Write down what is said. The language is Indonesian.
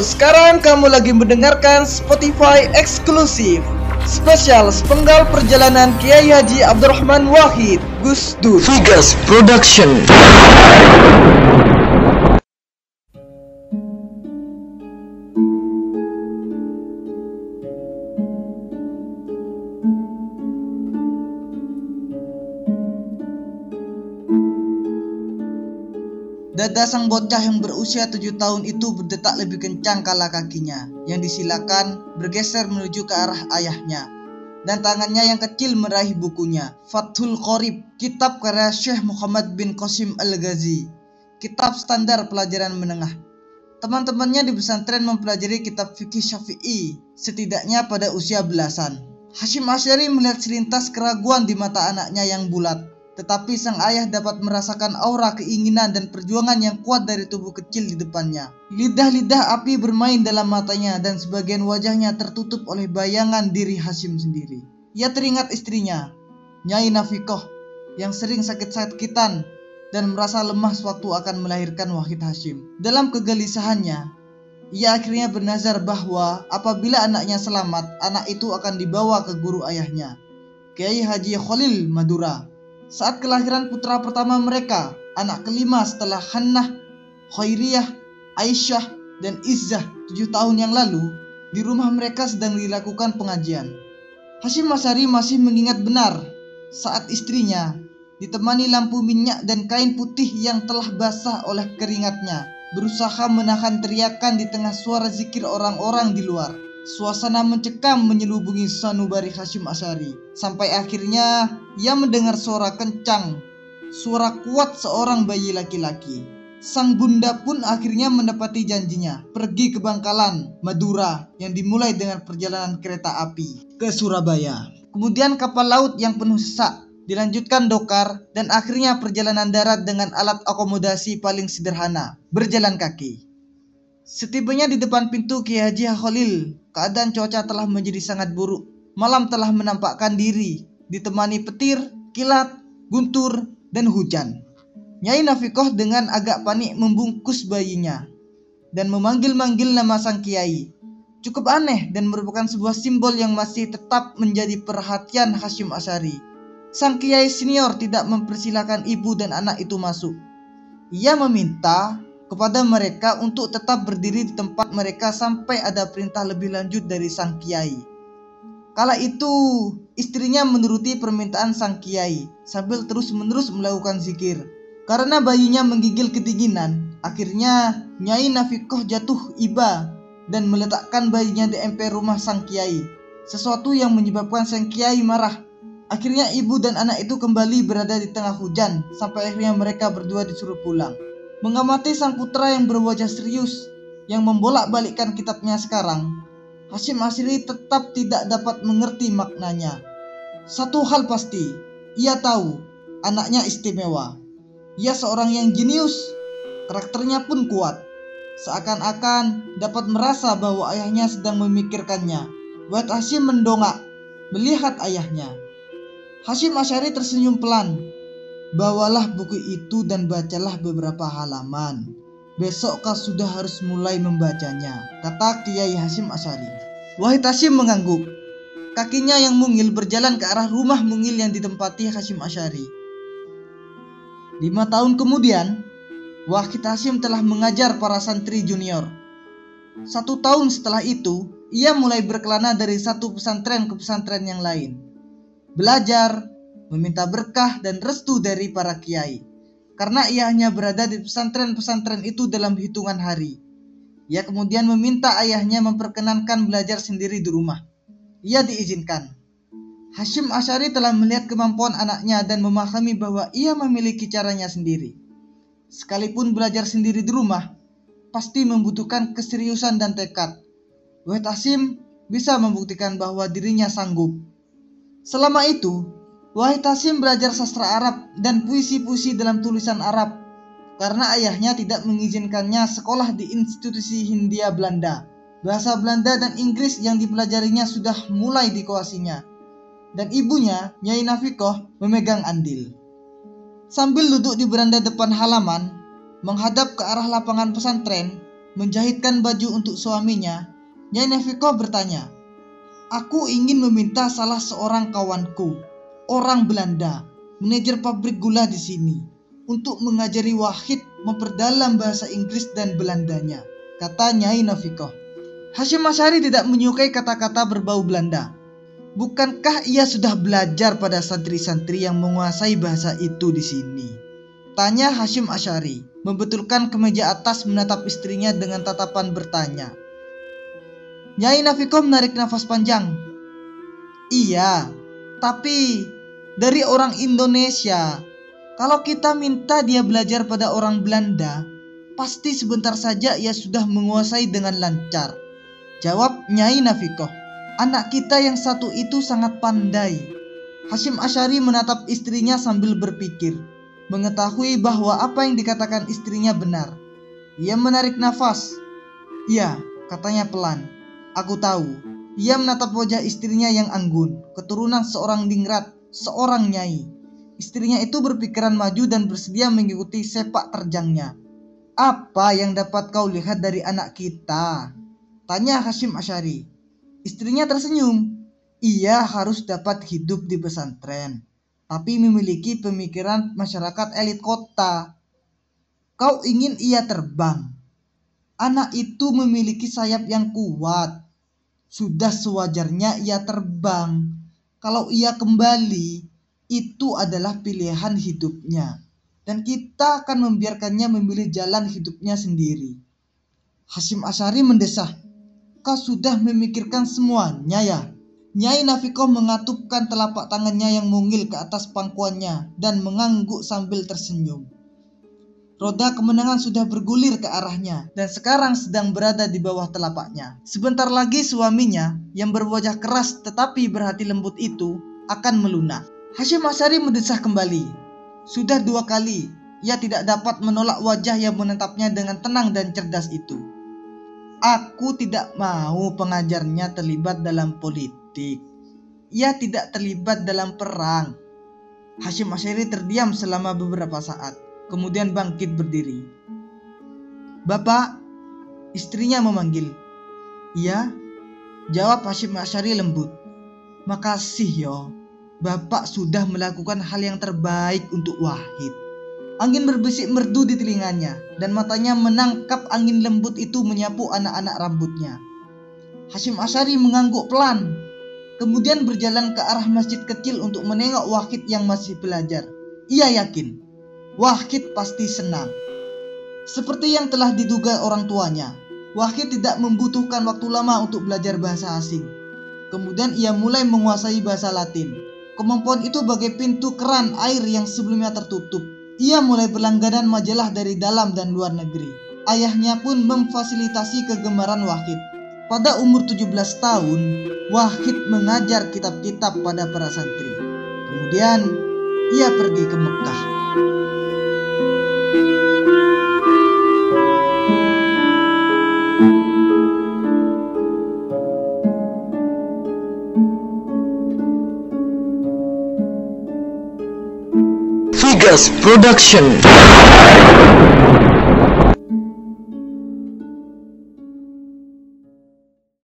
Sekarang kamu lagi mendengarkan Spotify eksklusif spesial sepenggal perjalanan Kiai Haji Abdurrahman Wahid Gus Dur. Vegas Production. Dada sang bocah yang berusia tujuh tahun itu berdetak lebih kencang kala kakinya yang disilakan bergeser menuju ke arah ayahnya. Dan tangannya yang kecil meraih bukunya. Fathul Qorib, kitab karya Syekh Muhammad bin Qasim Al-Ghazi. Kitab standar pelajaran menengah. Teman-temannya di pesantren mempelajari kitab fikih syafi'i setidaknya pada usia belasan. Hashim Asyari melihat selintas keraguan di mata anaknya yang bulat tetapi sang ayah dapat merasakan aura keinginan dan perjuangan yang kuat dari tubuh kecil di depannya. Lidah-lidah api bermain dalam matanya dan sebagian wajahnya tertutup oleh bayangan diri Hashim sendiri. Ia teringat istrinya, Nyai Nafikoh, yang sering sakit-sakitan dan merasa lemah sewaktu akan melahirkan Wahid Hashim. Dalam kegelisahannya, ia akhirnya bernazar bahwa apabila anaknya selamat, anak itu akan dibawa ke guru ayahnya, Kiai Haji Khalil Madura saat kelahiran putra pertama mereka, anak kelima setelah Hannah, Khairiyah, Aisyah, dan Izzah tujuh tahun yang lalu, di rumah mereka sedang dilakukan pengajian. Hashim Masari masih mengingat benar saat istrinya ditemani lampu minyak dan kain putih yang telah basah oleh keringatnya berusaha menahan teriakan di tengah suara zikir orang-orang di luar. Suasana mencekam menyelubungi sanubari Hashim Asyari Sampai akhirnya ia mendengar suara kencang Suara kuat seorang bayi laki-laki. Sang bunda pun akhirnya mendapati janjinya Pergi ke Bangkalan, Madura Yang dimulai dengan perjalanan kereta api ke Surabaya. Kemudian kapal laut yang penuh sesak Dilanjutkan dokar dan akhirnya perjalanan darat dengan alat akomodasi paling sederhana Berjalan kaki Setibanya di depan pintu Kiai Haji Khalil, keadaan cuaca telah menjadi sangat buruk. Malam telah menampakkan diri, ditemani petir, kilat, guntur, dan hujan. Nyai Nafikoh dengan agak panik membungkus bayinya dan memanggil-manggil nama sang kiai. Cukup aneh dan merupakan sebuah simbol yang masih tetap menjadi perhatian Hashim Asari. Sang kiai senior tidak mempersilahkan ibu dan anak itu masuk. Ia meminta kepada mereka untuk tetap berdiri di tempat mereka sampai ada perintah lebih lanjut dari sang kiai. Kala itu, istrinya menuruti permintaan sang kiai sambil terus-menerus melakukan zikir. Karena bayinya menggigil kedinginan, akhirnya Nyai Nafikoh jatuh iba dan meletakkan bayinya di emper rumah sang kiai. Sesuatu yang menyebabkan sang kiai marah. Akhirnya ibu dan anak itu kembali berada di tengah hujan sampai akhirnya mereka berdua disuruh pulang. Mengamati sang putra yang berwajah serius yang membolak-balikkan kitabnya sekarang, Hashim Asri tetap tidak dapat mengerti maknanya. Satu hal pasti, ia tahu anaknya istimewa. Ia seorang yang jenius, karakternya pun kuat. Seakan-akan dapat merasa bahwa ayahnya sedang memikirkannya. Buat Hashim mendongak melihat ayahnya. Hashim Asyari tersenyum pelan Bawalah buku itu dan bacalah beberapa halaman. Besok kau sudah harus mulai membacanya, kata Kiai Hasim Asyari. Wahid Hasim mengangguk. Kakinya yang mungil berjalan ke arah rumah mungil yang ditempati Hasim Asyari. Lima tahun kemudian, Wahid Hasim telah mengajar para santri junior. Satu tahun setelah itu, ia mulai berkelana dari satu pesantren ke pesantren yang lain. Belajar, meminta berkah dan restu dari para kiai. Karena ia hanya berada di pesantren-pesantren itu dalam hitungan hari. Ia kemudian meminta ayahnya memperkenankan belajar sendiri di rumah. Ia diizinkan. Hashim Asyari telah melihat kemampuan anaknya dan memahami bahwa ia memiliki caranya sendiri. Sekalipun belajar sendiri di rumah, pasti membutuhkan keseriusan dan tekad. Wahid Hashim bisa membuktikan bahwa dirinya sanggup. Selama itu, Wahid Hasim belajar sastra Arab dan puisi-puisi dalam tulisan Arab karena ayahnya tidak mengizinkannya sekolah di institusi Hindia Belanda. Bahasa Belanda dan Inggris yang dipelajarinya sudah mulai dikuasinya. Dan ibunya, Nyai Nafikoh, memegang andil. Sambil duduk di beranda depan halaman, menghadap ke arah lapangan pesantren, menjahitkan baju untuk suaminya, Nyai Nafikoh bertanya, Aku ingin meminta salah seorang kawanku, orang Belanda, manajer pabrik gula di sini, untuk mengajari Wahid memperdalam bahasa Inggris dan Belandanya, kata Nyai Nafikoh. Hashim Asyari tidak menyukai kata-kata berbau Belanda. Bukankah ia sudah belajar pada santri-santri yang menguasai bahasa itu di sini? Tanya Hashim Asyari, membetulkan kemeja atas menatap istrinya dengan tatapan bertanya. Nyai Nafiko menarik nafas panjang. Iya, tapi dari orang Indonesia. Kalau kita minta dia belajar pada orang Belanda, pasti sebentar saja ia sudah menguasai dengan lancar. Jawab Nyai Nafikoh. Anak kita yang satu itu sangat pandai. Hashim Asyari menatap istrinya sambil berpikir mengetahui bahwa apa yang dikatakan istrinya benar. Ia menarik nafas. Iya, katanya pelan. Aku tahu. Ia menatap wajah istrinya yang anggun, keturunan seorang dingrat, seorang nyai. Istrinya itu berpikiran maju dan bersedia mengikuti sepak terjangnya. Apa yang dapat kau lihat dari anak kita? Tanya Hashim Asyari. Istrinya tersenyum. Ia harus dapat hidup di pesantren tapi memiliki pemikiran masyarakat elit kota. Kau ingin ia terbang. Anak itu memiliki sayap yang kuat. Sudah sewajarnya ia terbang. Kalau ia kembali, itu adalah pilihan hidupnya. Dan kita akan membiarkannya memilih jalan hidupnya sendiri. Hasim Asyari mendesah. Kau sudah memikirkan semuanya ya? Nyai Nafikoh mengatupkan telapak tangannya yang mungil ke atas pangkuannya dan mengangguk sambil tersenyum. Roda kemenangan sudah bergulir ke arahnya dan sekarang sedang berada di bawah telapaknya. Sebentar lagi suaminya yang berwajah keras tetapi berhati lembut itu akan melunak. Hashim Asyari mendesah kembali. Sudah dua kali ia tidak dapat menolak wajah yang menetapnya dengan tenang dan cerdas itu. Aku tidak mau pengajarnya terlibat dalam politik politik. Ia tidak terlibat dalam perang. Hashim Asyari terdiam selama beberapa saat, kemudian bangkit berdiri. Bapak, istrinya memanggil. Iya, jawab Hashim Asyari lembut. Makasih yo, Bapak sudah melakukan hal yang terbaik untuk Wahid. Angin berbisik merdu di telinganya dan matanya menangkap angin lembut itu menyapu anak-anak rambutnya. Hashim Asyari mengangguk pelan kemudian berjalan ke arah masjid kecil untuk menengok Wahid yang masih belajar. Ia yakin Wahid pasti senang. Seperti yang telah diduga orang tuanya, Wahid tidak membutuhkan waktu lama untuk belajar bahasa asing. Kemudian ia mulai menguasai bahasa Latin. Kemampuan itu bagai pintu keran air yang sebelumnya tertutup. Ia mulai berlangganan majalah dari dalam dan luar negeri. Ayahnya pun memfasilitasi kegemaran Wahid. Pada umur 17 tahun, Wahid mengajar kitab-kitab pada para santri. Kemudian ia pergi ke Mekah. Figas Production